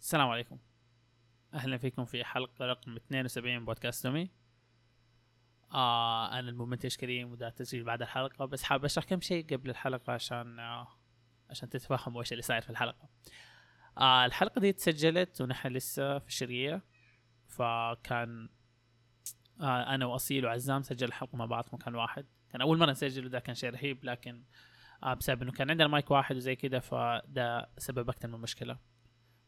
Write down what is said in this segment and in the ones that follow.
السلام عليكم. أهلا فيكم في حلقة رقم 72 من بودكاست دومي. آه أنا المنتج كريم وده تسجيل بعد الحلقة بس حابب أشرح كم شيء قبل الحلقة عشان آه عشان تتفهموا إيش اللي صاير في الحلقة. آه الحلقة دي تسجلت ونحن لسه في الشرقية فكان آه أنا وأصيل وعزام سجل الحلقة مع بعض في مكان واحد. كان أول مرة نسجل وده كان شيء رهيب لكن آه بسبب إنه كان عندنا مايك واحد وزي كده فده سبب أكثر من مشكلة.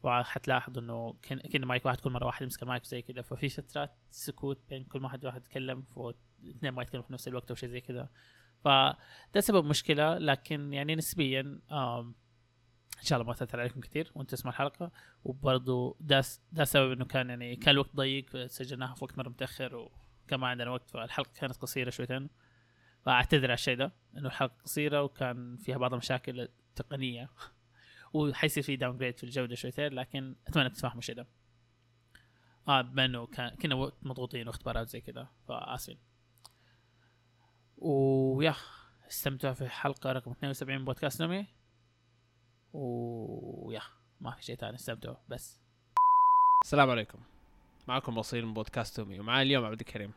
وحتلاحظ إنه كان مايك واحد كل مرة واحد يمسك المايك زي كذا ففي فترات سكوت بين كل واحد واحد يتكلم واثنين ما يتكلموا في نفس الوقت أو شيء زي كذا فده سبب مشكلة لكن يعني نسبيا إن شاء الله ما تأثر عليكم كثير وأنت تسمع الحلقة. وبرضه ده ده سبب إنه كان يعني كان الوقت ضيق سجلناها في وقت مرة متأخر وكان ما عندنا وقت فالحلقة كانت قصيرة شويتين. فأعتذر على الشيء ده إنه الحلقة قصيرة وكان فيها بعض المشاكل التقنية. وحيصير في downgrade في الجودة شويتين لكن أتمنى تتفهموا الشيء ده آه بما إنه كان كنا وقت مضغوطين واختبارات زي كذا فآسفين. و yeah استمتعوا في حلقة رقم 72 من بودكاست نومي. و yeah ما في شيء ثاني استمتعوا بس. السلام عليكم. معكم بصير من بودكاست تومي ومعي اليوم عبد الكريم.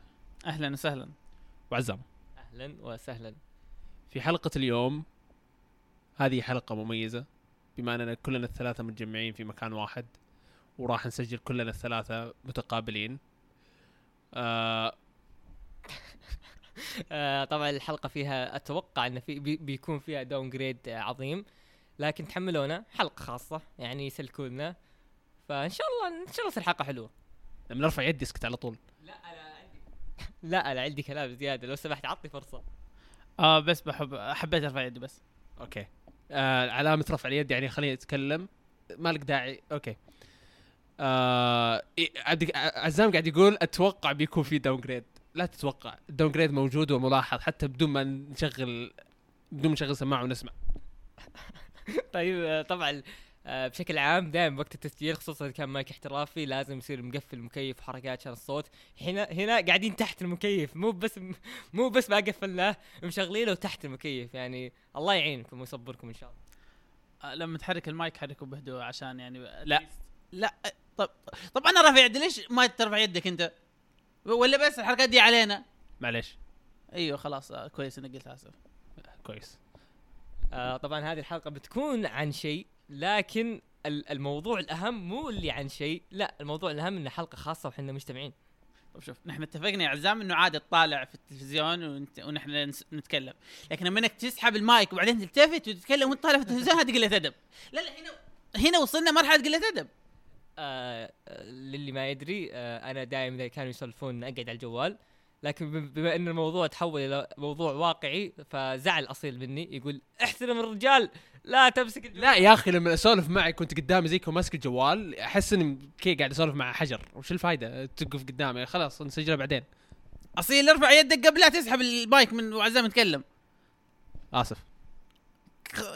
أهلا وسهلا. وعزام. أهلا وسهلا. في حلقة اليوم هذه حلقة مميزة. بما أننا كلنا الثلاثة متجمعين في مكان واحد وراح نسجل كلنا الثلاثة متقابلين. آه آه طبعا الحلقة فيها أتوقع إن في بي بيكون فيها downgrade عظيم لكن تحملونا. حلقة خاصة يعني يسلكوا لنا فإن شاء الله إن شاء الله تصير حلقة حلوة. لما نرفع يدي اسكت على طول. لا أنا عندي. لا أنا عندي كلام زيادة. لو سمحت عطني فرصة. آه بس بحب حبيت أرفع يدي بس. okay. آه علامة رفع اليد يعني خليني أتكلم. مالك داعي؟ أوكي. آه عزام قاعد يقول أتوقع بيكون في downgrade لا تتوقع. ال downgrade موجود وملاحظ حتى بدون ما نشغل بدون ما نشغل سماعة ونسمع. طيب آه، طبعا بشكل عام دائما وقت التسجيل خصوصا اذا كان مايك احترافي لازم يصير مقفل المكيف وحركات عشان الصوت. هنا هنا قاعدين تحت المكيف مو بس مو بس ما قفلناه مشغلينه تحت المكيف. يعني الله يعينكم ويصبركم إن شاء الله. آه لما تحرك المايك حركه بهدوء عشان يعني لا لا طب طب أنا رافع يدي ليش ما ترفع يدك أنت؟ ولا بس الحركات دي علينا؟ معليش. أيوه خلاص آه كويس إنك قلت آسف. كويس. آه طبعا هذه الحلقة بتكون عن شيء لكن ال- الموضوع الأهم مو اللي عن شيء لا الموضوع الأهم إنه حلقة خاصة وحنا مجتمعين. طب شوف نحن اتفقنا يا عزام إنه عادي تطالع في التلفزيون ونت... ونحن. نتكلم. لكن لما إنك تسحب المايك وبعدين تلتفت وتتكلم وانت طالع في التلفزيون هذه قلة أدب. لا لا هنا هنا وصلنا مرحلة قلة أدب. آه آه، للي ما يدري آه أنا دائما إذا كانوا يسولفون أقعد على الجوال. لكن بم- بما إن الموضوع تحول إلى موضوع واقعي فزعل أصيل مني يقول احترم الرجال لا تمسك الجوال. لا يا أخي لما أسولف معك كنت قدامي زيك وماسك الجوال أحس إني كي قاعد أسولف مع حجر. وش الفائده توقف قدامي؟ خلاص نسجلها بعدين. أصيل ارفع يدك قبل لا تسحب المايك من وعزام يتكلم. آسف.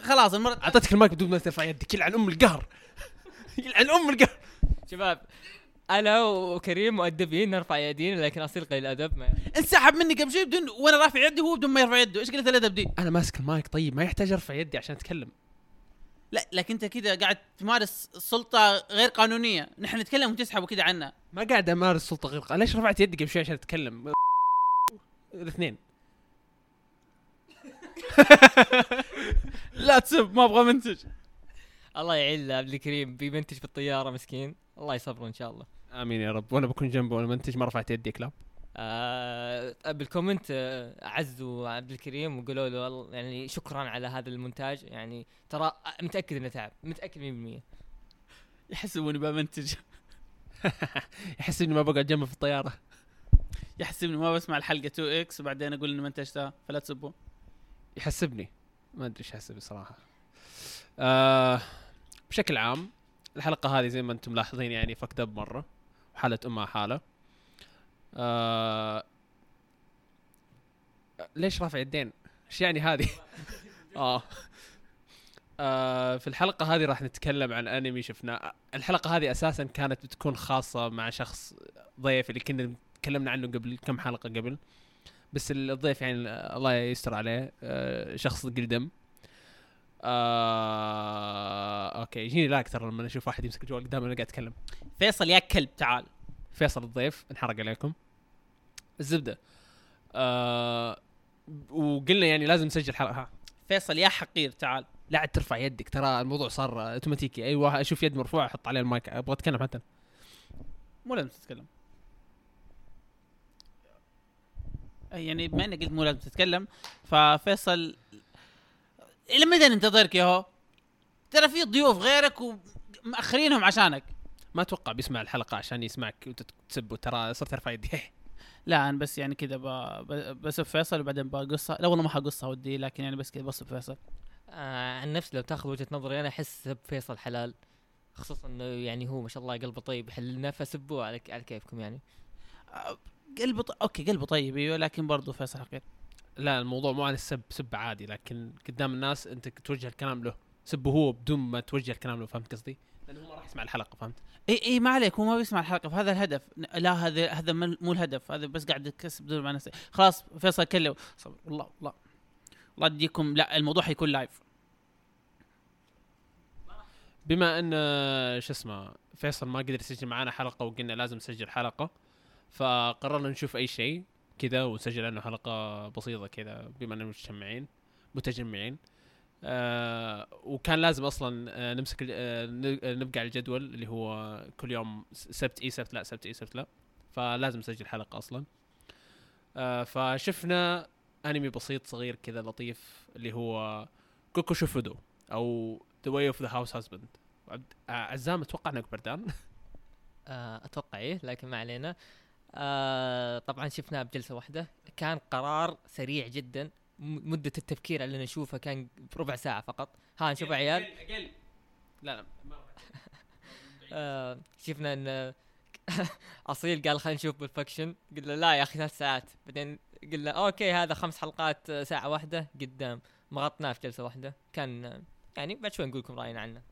خلاص المره أعطيتك المايك بدون ما ترفع يدك يلعن أم القهر. يلعن أم القهر. شباب أنا وكريم مؤدبين نرفع يدينا لكن أصيل قليل الأدب ما انسحب مني قبل شوي بدون وأنا رافع يدي وهو بدون ما يرفع يده. إيش قله الأدب دي؟ أنا ماسك المايك طيب ما يحتاج أرفع يدي عشان أتكلم. لا لكن أنت كذا قاعد تمارس سلطة غير قانونية. نحن نتكلم وتسحبوا كذا عنا. ما قاعد أمارس سلطة غير قانونية. ليش رفعت يدي قبل شوي عشان أتكلم؟ الاثنين. لا تسب ما أبغى منتج. الله يعين عبد الكريم بيمنتج في الطياره مسكين. الله يصبره إن شاء الله. آمين يا رب. وأنا بكون جنبه وأنا منتج ما رفعت يدي كلاب. آه بال comment آه عزوا عبد الكريم وقالوا له والله يعني شكرا على هذا المونتاج. يعني ترى متأكد إنه تعب متأكد 100% يحسبوني بمنتج يحس إني ما بقعد جنبه في الطيارة. يحسبني ما بسمع الحلقة 2 X وبعدين أقول اني منتجتها فلا تسبوا. يحسبني. ما أدري إيش يحسبني صراحة آه بشكل عام الحلقة هذه زي ما أنتم ملاحظين يعني فكت اب مرة. وحاله أمها حالة. آه ليش رافع يدين؟ إيش يعني هذه؟ آه. آه في الحلقة هذه راح نتكلم عن أنمي شفناه، الحلقة هذه أساسا كانت بتكون خاصة مع شخص ضيف اللي كنا تكلمنا عنه قبل كم حلقة قبل. بس الضيف يعني الله يستر عليه آه شخص قلدم آه أوكي يجيني لا أكثر لما أشوف واحد يمسك الجوال قدامي وأنا قاعد أتكلم. فيصل يا كلب تعال. فيصل الضيف انحرق عليكم. الزبدة. آه وقلنا يعني لازم نسجل حلقة. ها. فيصل يا حقير تعال. لا عاد ترفع يدك. ترى الموضوع صار اوتوماتيكي أي واحد أشوف يد مرفوعة أحط عليه المايك. أبغى أتكلم حتى. مو لازم تتكلم. يعني بما إنك قلت مو لازم تتكلم ففيصل إلى متى ننتظرك يا هو؟ ترى في ضيوف غيرك ومأخرينهم عشانك. ما أتوقع بيسمع الحلقة عشان يسمعك وتسب ترى صرت أرفع يدي. لا أنا بس يعني كذا بسب فيصل وبعدين بقصها لا والله ما حقصها ودي لكن يعني بس كذا بسب فيصل. آه عن نفسي لو تاخذ وجهة نظري أنا أحس سب فيصل حلال. خصوصا إنه يعني هو ما شاء الله قلبه طيب. يحللنا فسبوه على على كيفكم يعني. آه، قلبه ط... okay قلبه طيب أيوه لكن برضه فيصل حقير. لا الموضوع مو عن السب سب عادي لكن قدام الناس أنت توجه الكلام له. سبه هو بدون ما توجه الكلام له فهمت قصدي؟ لأنه هو ما راح يسمع الحلقة فهمت؟ إي إي ما عليك هو ما بيسمع الحلقة فهذا الهدف. لا هذا هذا مو الهدف هذا بس قاعد يكسب بدون ما نسي خلاص فيصل كله صبر. والله والله الله يديكم. لا الموضوع حيكون live بما أن شو اسمه فيصل ما قدر يسجل معنا حلقة وقلنا لازم نسجل حلقة فقررنا نشوف أي شيء. كذا ونسجل عنه حلقة بسيطة كذا بما إننا مجتمعين متجمعين. آه وكان لازم أصلا آه نمسك آه نبقى على الجدول اللي هو كل يوم سبت اي سبت لا سبت اي سبت لا. فلازم نسجل حلقة أصلا. آه فشفنا أنمي بسيط صغير كذا لطيف اللي هو Gokushufudou أو The Way of the Househusband عزام أتوقع إنك بردان؟ آه أتوقع إيه لكن ما علينا. آه طبعا شفناه بجلسة واحدة. كان قرار سريع جدا. مدة التفكير اللي نشوفه كان بربع ساعة فقط. ها نشوف عيال. لا لا ما آه شفنا إن أصيل قال خلينا نشوف Pulp Fiction. قلنا لا يا أخي ثلاث ساعات. بعدين قلنا okay هذا خمس حلقات آه، ساعة واحدة قدام. ما غطناه في جلسة واحدة. كان آه، يعني بعد شوي نقول لكم رأينا عنه.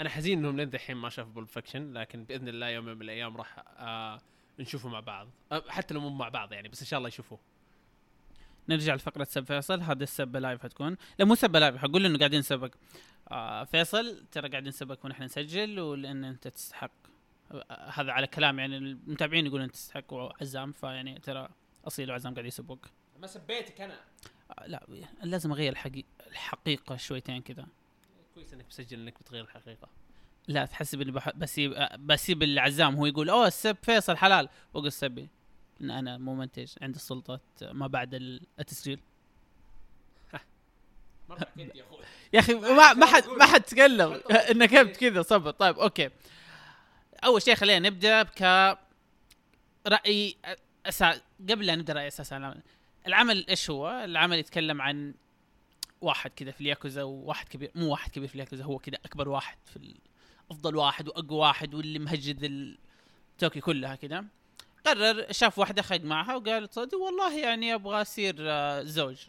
أنا حزين إنهم لين دحين ما شافوا Pulp Fiction لكن بإذن الله يوم من الأيام راح آه نشوفه مع بعض. آه حتى لو مو مع بعض يعني بس إن شاء الله يشوفوه. نرجع لفقرة سب فيصل. هذا السبة live حتكون. لا مو سبة live حقول إنه قاعدين نسبك آه فيصل ترى قاعدين نسبك ونحن نسجل ولأن أنت تستحق. آه هذا على كلام يعني المتابعين يقولون انت تستحق وعزام فيعني ترى أصيل وعزام قاعد يسبوك ما سبيتك أنا. آه لا لازم أغير الحقي... الحقيقة شويتين كذا. كويس إنك مسجل إنك بتغير الحقيقة. لا تحسب اني بح... بسيب بسيب العزام هو يقول أوه السب فيصل حلال. واقول سبي لأن أنا مو منتج عندي السلطه ما بعد ال- التسجيل. يا أخي ما ما حد ما حد تكلم. انك كذا صبر. طيب okay. أول شيء خلينا نبدأ بك رأي أسا... قبل لا نبدأ رأي أساس العمل. العمل إيش هو؟ العمل يتكلم عن واحد كذا في الياكوزا وواحد كبير مو واحد كبير في الياكوزا هو كذا أكبر واحد في ال... أفضل واحد وأقوى واحد واللي مهجد ال- توكي كلها كذا قرر شاف واحدة خد معها وقال تصدق والله يعني أبغى أصير آه، زوج.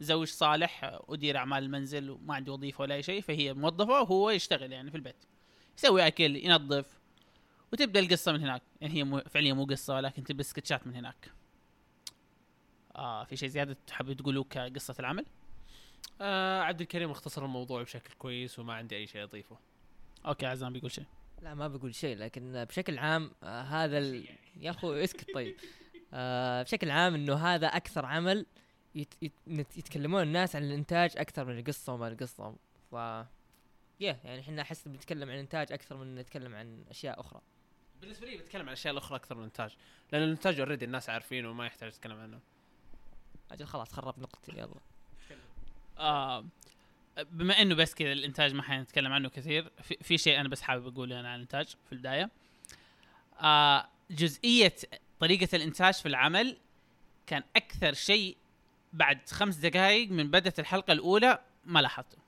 زوج صالح آه، أدير أعمال المنزل وما عندي وظيفة ولا أي شيء فهي موظفة وهو يشتغل يعني في البيت. يسوي أكل ينظف وتبدأ القصة من هناك. يعني هي فعليا مو قصة ولكن تبدا سكتشات من هناك. آه في شيء زيادة تحبوا تقولوه كقصة العمل؟ آه عبد الكريم اختصر الموضوع بشكل كويس وما عندي أي شيء أضيفه. أوكي عزام بيقول شيء. لا ما بقول شيء لكن بشكل عام آه هذا ال... يا أخوي اسكت طيب. آه بشكل عام إنه هذا أكثر عمل يت... يت... نت- يتكلمون الناس عن الإنتاج أكثر من القصة وما القصة. ف يا يعني إحنا أحس بنتكلم عن الإنتاج أكثر من نتكلم عن أشياء أخرى. بالنسبة لي بتكلم عن الاشياء الأخرى أكثر من الإنتاج لأن الإنتاج اوريدي الناس عارفينه وما يحتاج تتكلم عنه. أجل خلاص خرب نقطتي يلا. آه بما إنه بس كذا الإنتاج ما حنتكلم عنه كثير في, في شيء أنا بس حابب أقوله أنا عن الإنتاج في البداية. آه جزئية طريقة الإنتاج في العمل كان أكثر شيء بعد خمس دقائق من بدأت الحلقة الأولى ما لاحظته.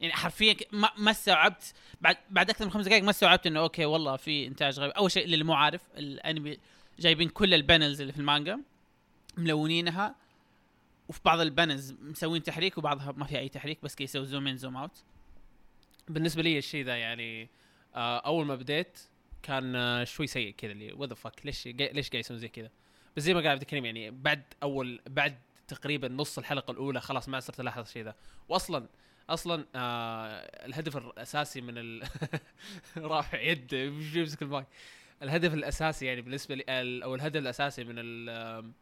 يعني حرفيا ما ما استوعبت بعد بعد أكثر من خمس دقائق ما استوعبت إنه okay والله في إنتاج غير أول شيء للي مو عارف الأنمي جايبين كل ال panels اللي في المانجا ملونينها. وفي بعض ال panels مسوين تحريك وبعضها ما في أي تحريك بس كي يسوي zoom in zoom out بالنسبة لي الشيء ذا يعني آه أول ما بديت كان آه شوي سيء كذا اللي what the fuck ليش ليش قاعد يسوي زي كذا؟ بس زي ما قال عبد الكريم يعني بعد أول بعد تقريبا نص الحلقة الأولى خلاص ما صرت ألاحظ الشيء ذا. واصلا أصلا آه الهدف الأساسي من ال... رافع يد يمسك المايك. الهدف الأساسي يعني بالنسبة لي أو الهدف الأساسي من ال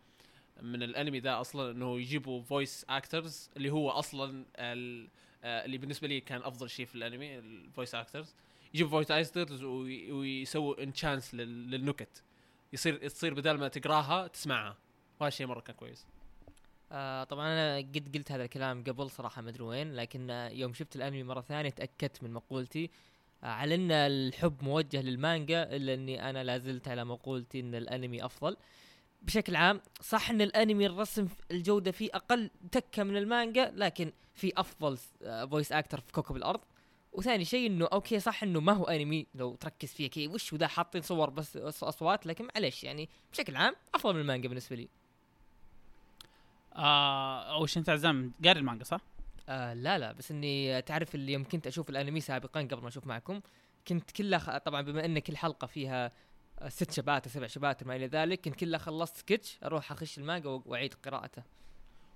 من الانمي ذا أصلا إنه يجيبوا voice actors اللي هو أصلا آه، اللي بالنسبة لي كان أفضل شيء في الانمي ال voice actors يجيبوا voice actors ويسووا enhance للنكت. يصير تصير بدل ما تقراها تسمعها. وهذا الشيء مرة كان كويس. آه طبعا أنا قد قلت هذا الكلام قبل صراحة ما أدري وين لكن آه يوم شفت الانمي مرة ثانية تأكدت من مقولتي. آه على أن الحب موجه للمانجا إلا أني أنا لا زلت على مقولتي إن الانمي أفضل. بشكل عام صح إن الأنمي الرسم الجودة فيه أقل تكه من المانجا لكن في أفضل voice actor في كوكب الأرض وثاني شيء إنه okay صح إنه ما هو أنمي لو تركز فيه كي وش ذا حاطين صور بس أصوات لكن معليش يعني بشكل عام أفضل من المانجا بالنسبة لي آه اول شيء انت عزام قاري المانجا صح؟ آه لا لا بس إني تعرف اللي يوم كنت أشوف الأنمي سابقا قبل ما أشوف معكم كنت كلها خ... طبعا بما إن كل حلقة فيها آه، ست شباتر سبع شباتر ما إلى ذلك كنت كلها خلصت سكتش أروح أخش المانجا وأعيد قراءته.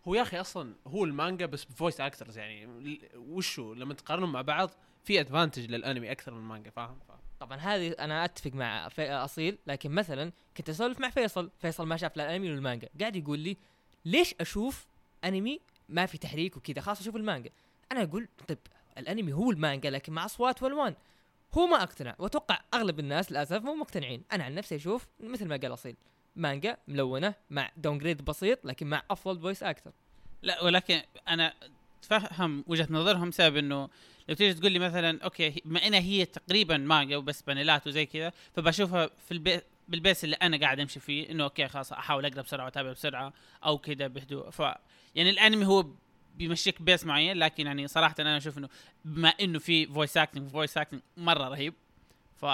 هو يا أخي أصلا هو المانجا بس ب voice actors يعني وشو لما تقارنهم مع بعض في advantage للأنمي أكثر من المانجا فاهم؟ ف... طبعا هذه أنا أتفق مع في... أصيل لكن مثلا كنت أسولف مع فيصل فيصل ما شاف لا الانمي ولا المانجا قاعد يقول لي ليش أشوف أنمي ما في تحريك وكذا خلاص أشوف المانجا. أنا أقول طيب الأنمي هو المانجا لكن مع أصوات والوان. هو ما اقتنع. واتوقع اغلب الناس للاسف مو مقتنعين. أنا عن نفسي أشوف مثل ما قال اصيل مانجا ملونة مع downgrade بسيط لكن مع افضل voice actor لا ولكن أنا تفهم وجهة نظرهم بسبب انه لو تيجي تقول لي مثلا okay بما إنها هي تقريبا مانجا وبس بانيلات وزي كذا فبشوفها في البيت بال pace اللي أنا قاعد أمشي فيه إنه okay خلاص أحاول أقرأ بسرعة واتابع بسرعة أو كذا بهدوء. ف يعني الأنمي هو بيمشيك pace معين لكن يعني صراحة أنا أشوف إنه بما إنه في voice acting voice acting مرة رهيب ف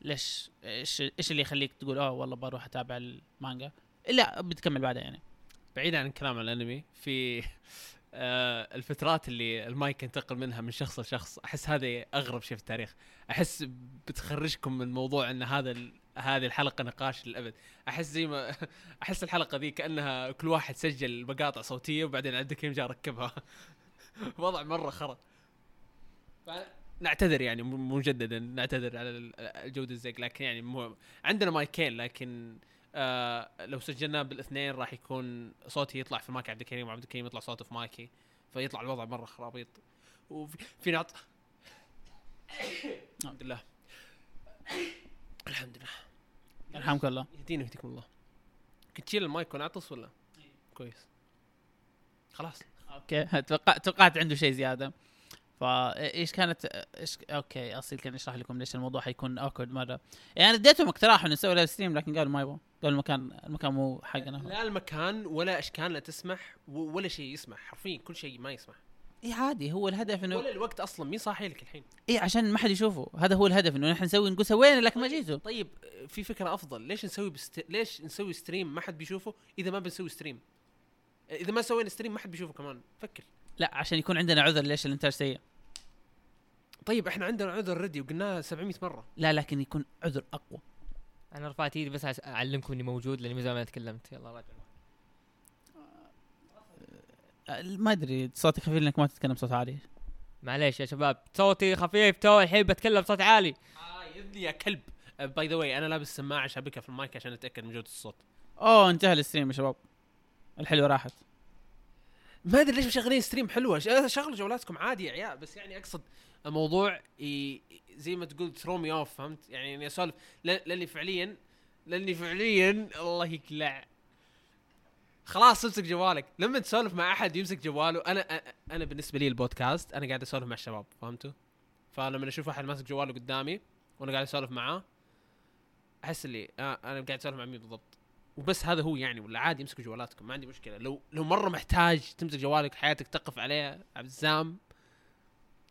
ليش إيش إيش اللي يخليك تقول أوه والله بروح أتابع المانجا؟ إلا بتكمل بعدها يعني. بعيد عن الكلام عن الأنمي في آه الفترات اللي المايك ينتقل منها من شخص لشخص أحس هذا أغرب شيء في التاريخ. أحس بتخرجكم من موضوع إن هذا هذه الحلقة نقاش للأبد. أحس زي ما أحس الحلقة ذي كأنها كل واحد سجل مقاطع صوتية وبعدين عبد الكريم جاء ركبها وضع مرة خرا. نعتذر يعني مجددا نعتذر على ال- الجودة الزق لكن يعني مو عندنا مايكين لكن آه لو سجلناه بالاثنين راح يكون صوتي يطلع في مايك عبد الكريم وعبد الكريم يطلع صوته في مايكي فيطلع الوضع مرة خرابيط. وفي في نعط الحمد لله. الحمد لله. يرحمك الله. يهدينا ويهديكم الله. كنت تشيل المايك ونعطس ولا؟ كويس. خلاص. okay. توقعت توقعت عنده شيء زيادة. فايش كانت إيش okay أصيل كان يشرح لكم ليش الموضوع حيكون awkward مرة. يعني اديتهم اقتراح إنه نسوي live stream لكن قالوا ما يبغوا قالوا المكان المكان مو حقنا لا المكان ولا إشكال لا تسمح ولا شيء يسمح. حرفيا كل شيء ما يسمح. اي عادي هو الهدف إنه ولا الوقت أصلا مين صاحي لك الحين؟ اي عشان ما حد يشوفه. هذا هو الهدف إنه نحن نسوي نقول سوينا لكن ما جيتوا. طيب في فكرة أفضل ليش نسوي بست... ليش نسوي stream ما حد بيشوفه إذا ما بنسوي stream إذا ما سوينا stream ما حد بيشوفه كمان فكر. لا عشان يكون عندنا عذر ليش الإنتاج سيء. طيب إحنا عندنا عذر already وقلناها 700 مرة. لا لكن يكون عذر أقوى. أنا رفعت إيدي بس عس- أعلمكم إني موجود لأني من زمان ما تكلمت. يلا راجع أه، ما أدري صوتك خفيف انك ما تتكلم صوت عالي. معليش يا شباب صوتي خفيف تو الحين بتكلم بصوت عالي. آه يا ابني يا كلب. by the way أنا لابس سماعة شابكها في المايك عشان أتأكد من جودة الصوت. أوه انتهى ال stream يا شباب. الحلوة راحت. ما أدري ليش مشغلين stream حلوة. ش- آه، شغلوا جوالاتكم عادي يا عيال. بس يعني أقصد الموضوع ي... زي ما تقول throw me off فهمت؟ يعني اني أسولف. ل- لأني فعليا لأني فعليا الله يقلع. خلاص امسك جوالك. لما تسولف مع أحد يمسك جواله. أنا أنا بالنسبة لي البودكاست أنا قاعد أسولف مع الشباب فهمتوا؟ فلما أشوف أحد ماسك جواله قدامي وأنا قاعد أسولف معاه أحس اللي آه أنا قاعد أسولف مع مين بالضبط؟ وبس هذا هو يعني ولا عادي امسكوا جوالاتكم ما عندي مشكلة. لو لو مرة محتاج تمسك جوالك حياتك تقف عليه عزام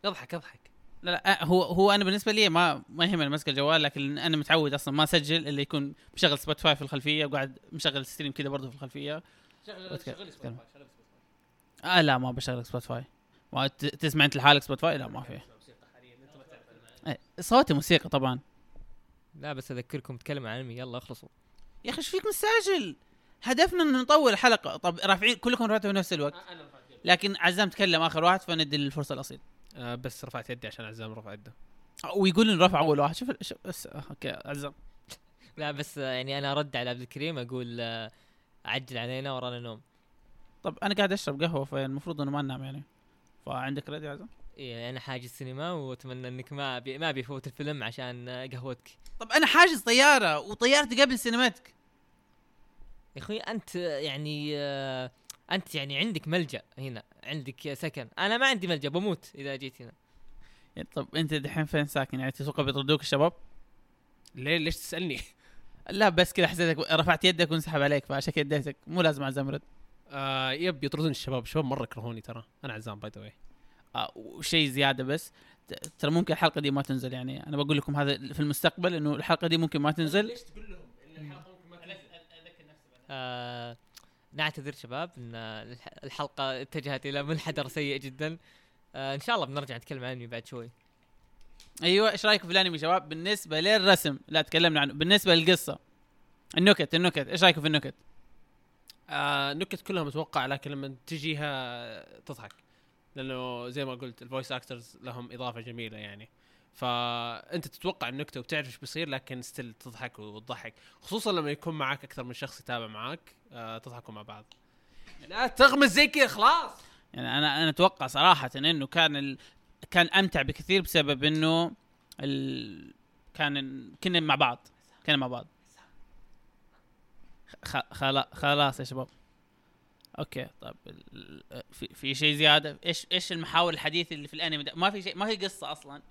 اضحك اضحك لا لا أه، هو هو أنا بالنسبة لي ما ما يهمني ماسك الجوال لكن أنا متعود أصلا ما أسجل اللي يكون مشغل Spotify في الخلفية وقاعد مشغل stream كذا برضه في الخلفية. شغل شغل شغل آه لا ما بشغل Spotify ما ت- تسمع أنت لحالك Spotify لا ما في. إيه، صوتي موسيقى طبعا. لا بس أذكركم تكلم عن أنمي. يلا اخلصوا. يا أخي إيش فيك مستعجل؟ هدفنا ان نطول الحلقة. طب رافعين كلكم رفعتوا في نفس الوقت لكن عزام تكلم آخر واحد فندي الفرصة لأصيل آه بس رفعت يدي عشان عزام رفع يده. ويقول إنه رفع أول واحد. شوف شوف بس آه، okay عزام. لا بس آه، يعني أنا أرد على عبد الكريم أقول آه، عجل علينا ورانا نوم. طب أنا قاعد أشرب قهوة فالمفروض إنه ما ننام يعني. فعندك رد يا عزام إيه أنا حاجز سينما وأتمنى إنك ما بي ما بيفوت الفيلم عشان قهوتك. طب أنا حاجز طيارة وطيارتي قبل سينماتك يا أخوي أنت يعني أنت يعني عندك ملجأ هنا عندك سكن. أنا ما عندي ملجأ بموت إذا جيت هنا. طب أنت دحين فين ساكن؟ يعني تتوقع بيطردوك الشباب؟ ليه؟ ليش تسألني؟ لا بس كذا حسيتك رفعت يدك وانسحب عليك فعشان كذا اديتك. مو لازم عزام يرد آه yep يطردون الشباب. الشباب مرة يكرهوني ترى. أنا عزام by the آه وشيء زيادة بس ترى ممكن الحلقة دي ما تنزل يعني. أنا بقول لكم هذا في المستقبل إنه الحلقة دي ممكن ما تنزل. ليش تقول لهم إن الحلقة ممكن ما تنزل؟ آه نعتذر شباب إن الح- الحلقة اتجهت إلى منحدر سيء جدا. آه إن شاء الله بنرجع نتكلم عنه بعد شوي. أيوه إيش رايكم في الأنمي شباب؟ بالنسبة للرسم لا تكلمنا عنه. بالنسبة للقصة. النكت النكت. إيش رايكم في النكت؟ آه نكت كلها متوقع لكن لما تجيها تضحك. لأنه زي ما قلت ال voice actors لهم إضافة جميلة يعني. فأنت تتوقع النكتة وبتعرف إيش بيصير لكن still تضحك وتضحك. خصوصا لما يكون معك أكثر من شخص يتابع معك آه تضحكوا مع بعض. لا تغمز زي كذا خلاص. يعني أنا أنا أتوقع صراحة إنه كان. كان أمتع بكثير بسبب إنه ال... كان كنا مع بعض. كنا مع بعض. خ... خلا... خلاص يا شباب. أوكي طيب. في في شيء زيادة؟ إيش إيش المحاور الحديث اللي في الأنمي ده؟ ما في شيء ما في قصة أصلا.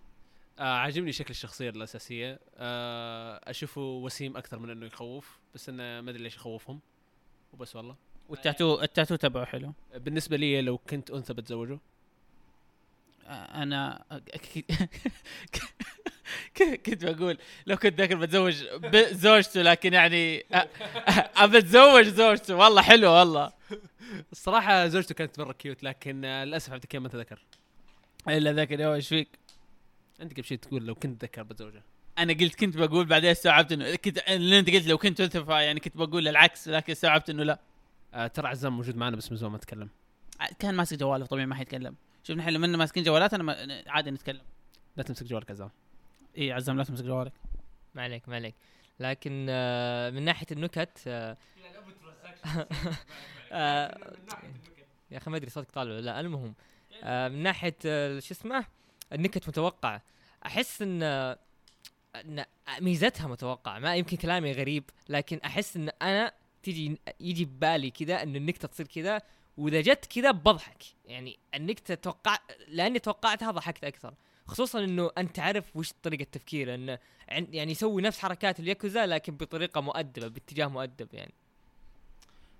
آه عاجبني شكل الشخصية الأساسية. آه أشوفه وسيم أكثر من إنه يخوف بس إنه ما أدري ليش يخوفهم. وبس والله. والتاتو التاتو تبعه حلو. بالنسبة لي لو كنت أنثى بتزوجه. أنا كنت بقول لو كنت ذكر بتزوج بزوجته لكن يعني بتزوج زوجته. والله حلو والله. الصراحة زوجته كانت مرة cute لكن آه للأسف عبد الكريم ما تذكر إلا ذاك اليوم إيش فيك؟ أنت قبل شيء تقول لو كنت ذكر بتزوجه. أنا قلت كنت بقول بعدين استوعبت إنه كنت اللي أنت قلت لو كنت انت يعني كنت بقول العكس لكن استوعبت إنه لا. آه ترى عزام موجود معنا بس من زمان ما تكلم. كان ماسك جوالة طبيعي ما حيتكلم. شوف نحن لما ماسكين جوالات أنا ما- عادي نتكلم. لا تمسك جوالك عزام. اي عزام لا تمسك جوالك. ما عليك ما عليك. لكن آه من ناحية النكت آه آه يا أخي ما أدري صوتك طالع ولا لا. المهم آه من ناحية آه شو اسمه النكت متوقعه أحس إن آه، إن ميزتها متوقعه ما يمكن كلامي غريب لكن أحس إن أنا تيجي يجي ببالي كذا إن النكتة تصير كذا وإذا جت كذا بضحك. يعني النكته توقع لأني توقعتها ضحكت أكثر. خصوصا إنه أنت عارف وش طريقة تفكيره انه عن- يعني يسوي نفس حركات الياكوزا لكن بطريقة مؤدبة باتجاه مؤدب يعني.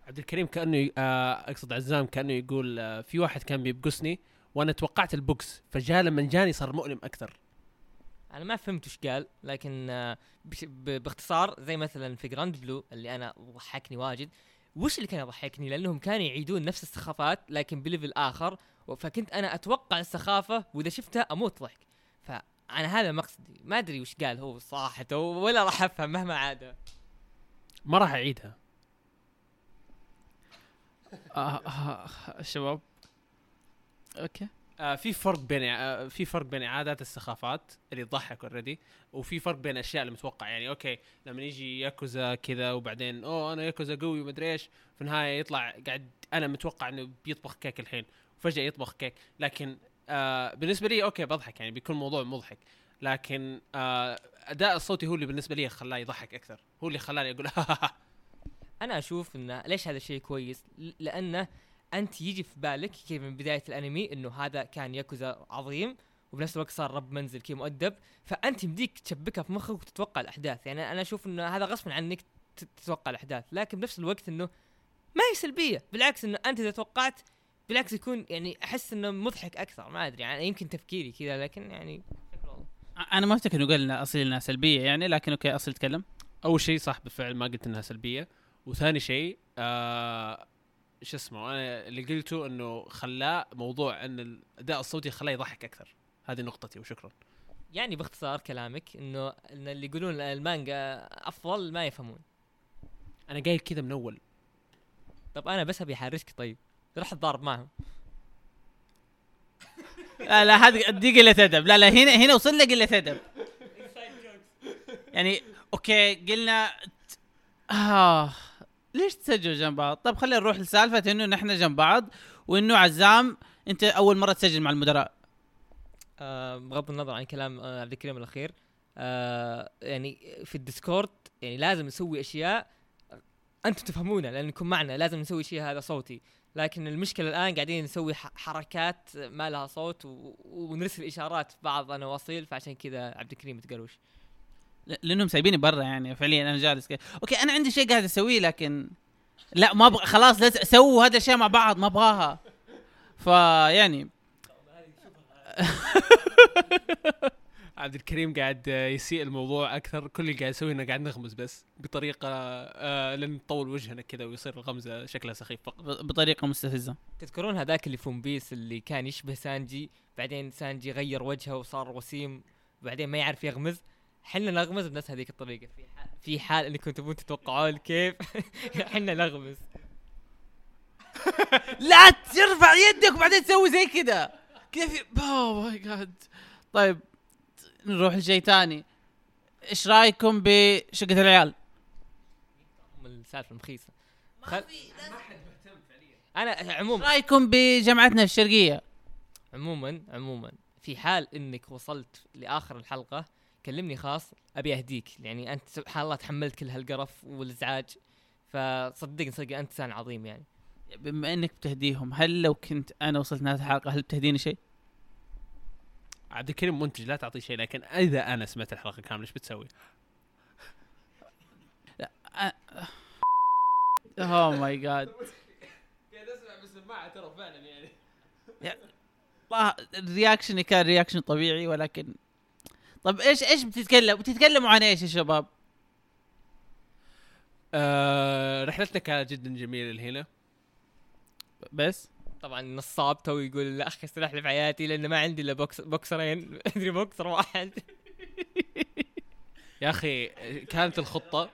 عبد الكريم كأنه ي- آه أقصد عزام كأنه يقول آه في واحد كان بيبقسني وأنا توقعت البوكس فجاء لما جاني صار مؤلم أكثر. أنا ما فهمت وش قال لكن آه، باختصار زي مثلا في Grand Blue اللي أنا ضحكني واجد وش اللي كان يضحكني؟ لأنهم كانوا يعيدون نفس السخافات لكن ب level آخر فكنت أنا أتوقع السخافة وإذا شفتها أموت ضحك. فأنا هذا مقصدي. ما أدري وش قال هو صراحة ولا راح أفهم مهما عاد ما راح أعيدها. آه آه الشباب okay. آه في فرق بين آه في فرق بين إعادة السخافات اللي تضحك already وفي فرق بين الاشياء المتوقع يعني okay لما يجي ياكوزا كذا وبعدين أوه أنا ياكوزا قوي ومدري إيش في النهاية يطلع قاعد أنا متوقع إنه بيطبخ كيك الحين وفجأة يطبخ كيك. لكن آه بالنسبة لي okay بضحك يعني بيكون الموضوع مضحك. لكن آه أداء الصوتي هو اللي بالنسبة لي خلاه يضحك أكثر هو اللي خلاني أقول أنا أشوف إنه ليش هذا الشيء كويس؟ لأنه أنت يجي في بالك كيف من بداية الأنمي إنه هذا كان ياكوزا عظيم وبنفس الوقت صار رب منزل كي مؤدب فأنت يمديك تشبكها في مخك وتتوقع الأحداث. يعني أنا أشوف إنه هذا غصبا عنك تتوقع الأحداث. لكن بنفس الوقت إنه ما هي سلبية. بالعكس إنه أنت إذا توقعت بالعكس يكون يعني أحس إنه مضحك أكثر. ما أدري يعني يمكن تفكيري كذا لكن يعني. أنا ما أفتكر إنه قال أصيل إنها سلبية يعني لكن أوكي اصل تكلم. أول شيء صح بالفعل ما قلت إنها سلبية. وثاني شيء آه شو اسمه أنا اللي قلته إنه خلاه موضوع إن الأداء الصوتي خلاه يضحك أكثر. هذه نقطتي وشكرا. يعني باختصار كلامك إنه إن اللي يقولون المانجا أفضل ما يفهمون. أنا قايل كذا من أول. طب أنا بس أبي احرشك طيب. روح اتضارب معهم. لا لا هذه دي قله ادب لا لا هنا هنا وصلنا قله ادب يعني okay قلنا آه. ليش تسجلوا جنب بعض؟ طب خلينا نروح لسالفة إنه نحن جنب بعض وإنه عزام أنت أول مرة تسجل مع المدراء آه بغض النظر عن كلام آه عبد الكريم الأخير آه يعني في ال Discord يعني لازم نسوي أشياء أنتم تفهمونها لانكم معنا لازم نسوي شيء هذا صوتي لكن المشكلة الآن قاعدين نسوي حركات ما لها صوت. ونرسل إشارات بعض أنا واصيل فعشان كذا عبد الكريم تقروش لأنهم سايبيني برا يعني فعليا أنا جالس كده. okay أنا عندي شيء قاعد أسويه لكن لا ما أبغى خلاص لا سووا هذا الاشياء مع بعض ما أبغاها. فيعني عبد الكريم قاعد يسيء الموضوع أكثر. كل اللي قاعد يسويه إنه قاعد نغمز بس بطريقة آه لين نطول وجهنا كذا ويصير الغمزة شكلها سخيف فقط. ب- بطريقة مستفزة. تذكرون هذاك اللي في One Piece اللي كان يشبه سانجي بعدين سانجي غير وجهه وصار وسيم وبعدين ما يعرف يغمز؟ حنا نغمز بنفس هذيك الطريقة. في حال في حال إنكم تبون تتوقعون كيف حنا نغمز. لا ترفع يدك وبعدين تسوي زي كذا كيف اوه ماي جاد طيب نروح لشيء ثاني. إيش رأيكم بشقة العيال؟ السالفه المخيسه خل... أنا إيش عموما رأيكم بجامعتنا في الشرقية؟ عموما عموما في حال إنك وصلت لآخر الحلقة كلمني خاص أبي أهديك يعني أنت سبحان الله تحملت كل هالقرف والإزعاج فصدقني صدق أنت إنسان عظيم يعني بما إنك بتهديهم هل لو كنت أنا وصلت نهايه الحلقة هل بتهديني شيء؟ عبد الكريم منتج لا تعطيه شيء لكن إذا أنا سمعت الحلقة كاملة إيش بتسوي؟ oh my God قاعد أسمع بالسماعه ترى فعلا يعني والله ال reaction كان reaction طبيعي ولكن طب إيش إيش بتتكلم بتتكلموا عن إيش يا شباب؟ آه رحلتنا كانت جدا جميلة لهنا. بس؟ طبعا نصاب تو يقول لا أخي سلاح في حياتي لأنه ما عندي إلا بوكس بوكسرين. أدري بوكسر واحد. يا أخي كانت الخطة.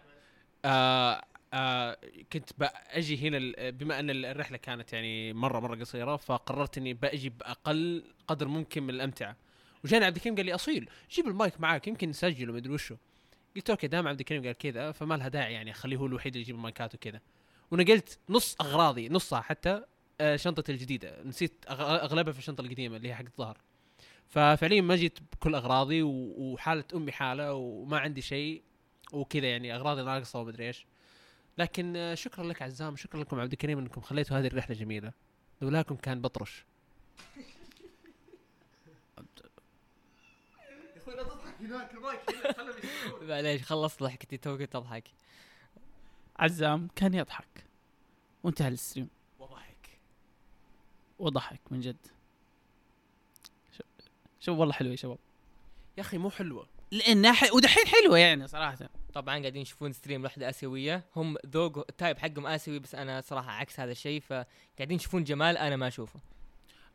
آه آه كنت باجي هنا ال- بما أن الرحلة كانت يعني مره مرة قصيرة فقررت إني بأجي بأقل قدر ممكن من الأمتعة. وجاني عبد الكريم قال لي أصيل جيب المايك معاك يمكن نسجل ومدري وشو. قلت okay دام عبد الكريم قال كذا فما لها داعي يعني اخليه هو الوحيد اللي يجيب المايكات وكذا. ونقلت نص أغراضي نصها حتى آه شنطتي الجديدة. نسيت أغلبها في الشنطة القديمة اللي هي حق الظهر. ففعليا ما جيت بكل أغراضي وحالة أمي حالة وما عندي شيء وكذا يعني أغراضي ناقصة ومدري إيش. لكن آه، شكرا لك عزام شكرا لكم عبد الكريم إنكم خليتوا هذه الرحلة جميلة. لولاكم كان بطرش. معليش خلصت ضحكتي تو كنت اضحك عزام كان يضحك. وانتهى ال stream. وضحك. وضحك من جد. شوف والله حلوة يا شباب. يا أخي مو حلوة. لأنها ح... ودحين حلوة يعني صراحة. طبعا قاعدين يشوفون stream لوحده آسيوية. هم ذوق ال type حقهم آسيوي بس أنا صراحة عكس هذا الشيء فقاعدين يشوفون جمال أنا ما أشوفه.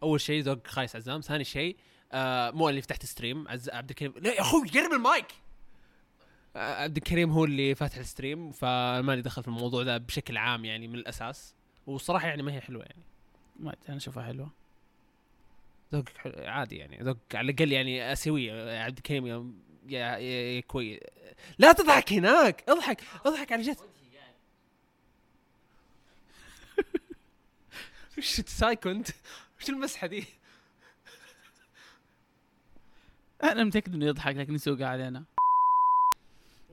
أول شيء ذوق خايس عزام ثاني شيء آه مو اللي فتحت stream عز عبد الكريم لا يا أخوي قرب المايك. آه عبد الكريم هو اللي فاتح ال stream فما لي دخل في الموضوع ذا بشكل عام يعني من الأساس. والصراحة يعني ما هي حلوة يعني. ما أنا أشوفها حلوة. ذوقك حلو عادي يعني. ذوق على الأقل يعني أسيوية. عبد الكريم يا, يا, يا كويس لا تضحك هناك! اضحك اضحك على جد. وش سايكونت وش المسحة دي؟ أنا متأكد إنه يضحك لكن يسوق علينا.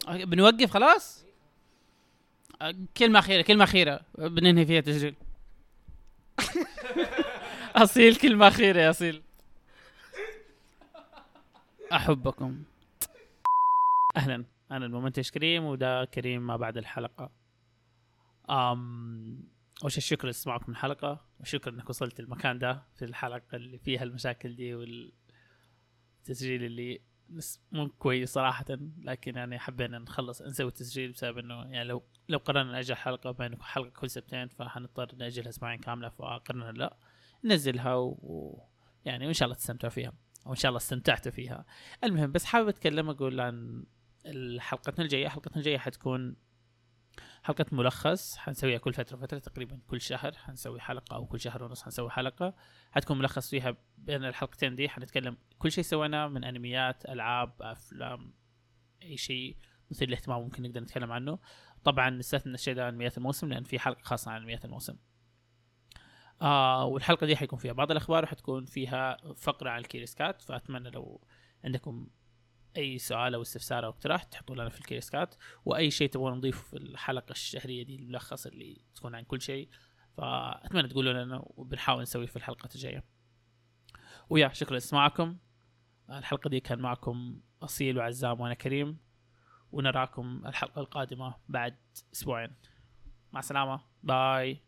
بنوقف خلاص؟ كلمة أخيرة كلمة أخيرة. بننهي فيها تسجيل أصيل كلمة أخيرة يا أصيل. أحبكم. أهلا. أنا الممنتج كريم وده كريم ما بعد الحلقة. أم أول شيء شكرا لإستماعكم الحلقة وشكرا إنك وصلت المكان ده في الحلقة اللي فيها المشاكل دي والتسجيل اللي مو كويس صراحة لكن يعني حبينا نخلص نسوي التسجيل بسبب إنه يعني لو لو قررنا نأجل حلقة بين حلقة كل سبتين فحنضطر نأجلها أسبوعين كاملة فقررنا لا ننزلها و... و... يعني وإن شاء الله تستمتعوا فيها أو ان شاء الله استمتعتوا فيها. المهم بس حابب أتكلم أقول عن حلقتنا الجاية. حلقتنا الجاية حتكون حلقة ملخص حنسويها كل فترة فتره تقريبا كل شهر حنسوي حلقة أو كل شهر ونص حنسوي حلقة. حتكون ملخص فيها بين الحلقتين دي حنتكلم كل شيء سويناه من أنميات ألعاب أفلام أي شيء مثير للاهتمام ممكن نقدر نتكلم عنه. طبعا نستثني الشيء ده انميات الموسم لأن في حلقة خاصة عن انميات الموسم. آه والحلقة دي حيكون فيها بعض الأخبار وحتكون فيها فقرة عن ال Curious Cat فأتمنى لو عندكم أي سؤال أو استفسار أو اقتراح تحطوه لنا في ال Curious Cat وأي شيء تبغون نضيفه في الحلقة الشهرية دي الملخص اللي تكون عن كل شيء فأتمنى تقولوا لنا وبنحاول نسويه في الحلقة الجاية. ويا شكرا لاستماعكم الحلقة دي كان معكم أصيل وعزام وأنا كريم ونراكم الحلقة القادمة بعد أسبوعين. مع السلامة. باي.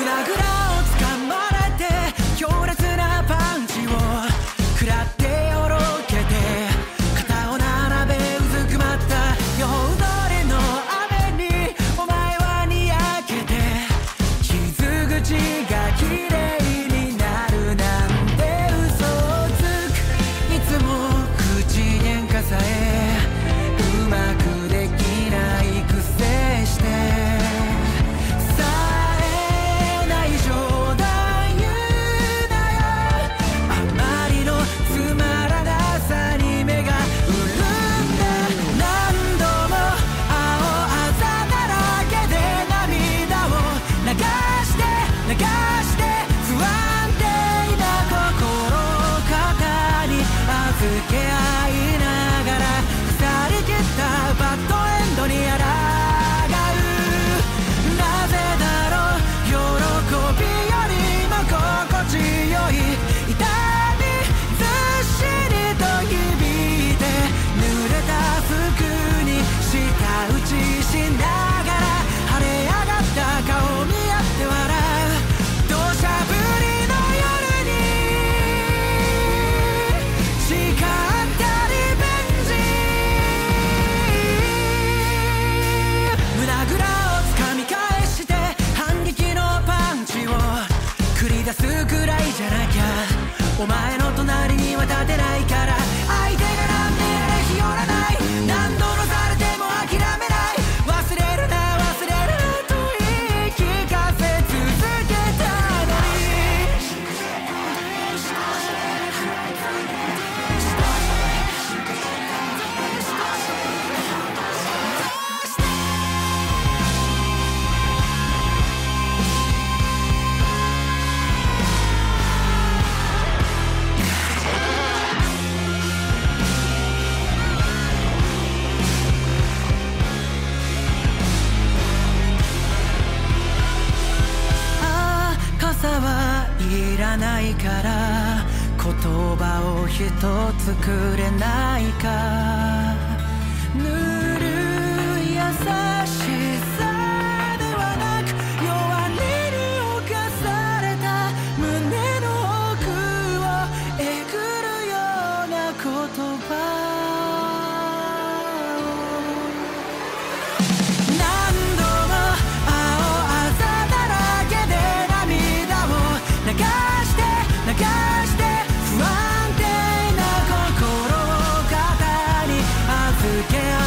when と作れないか」Again.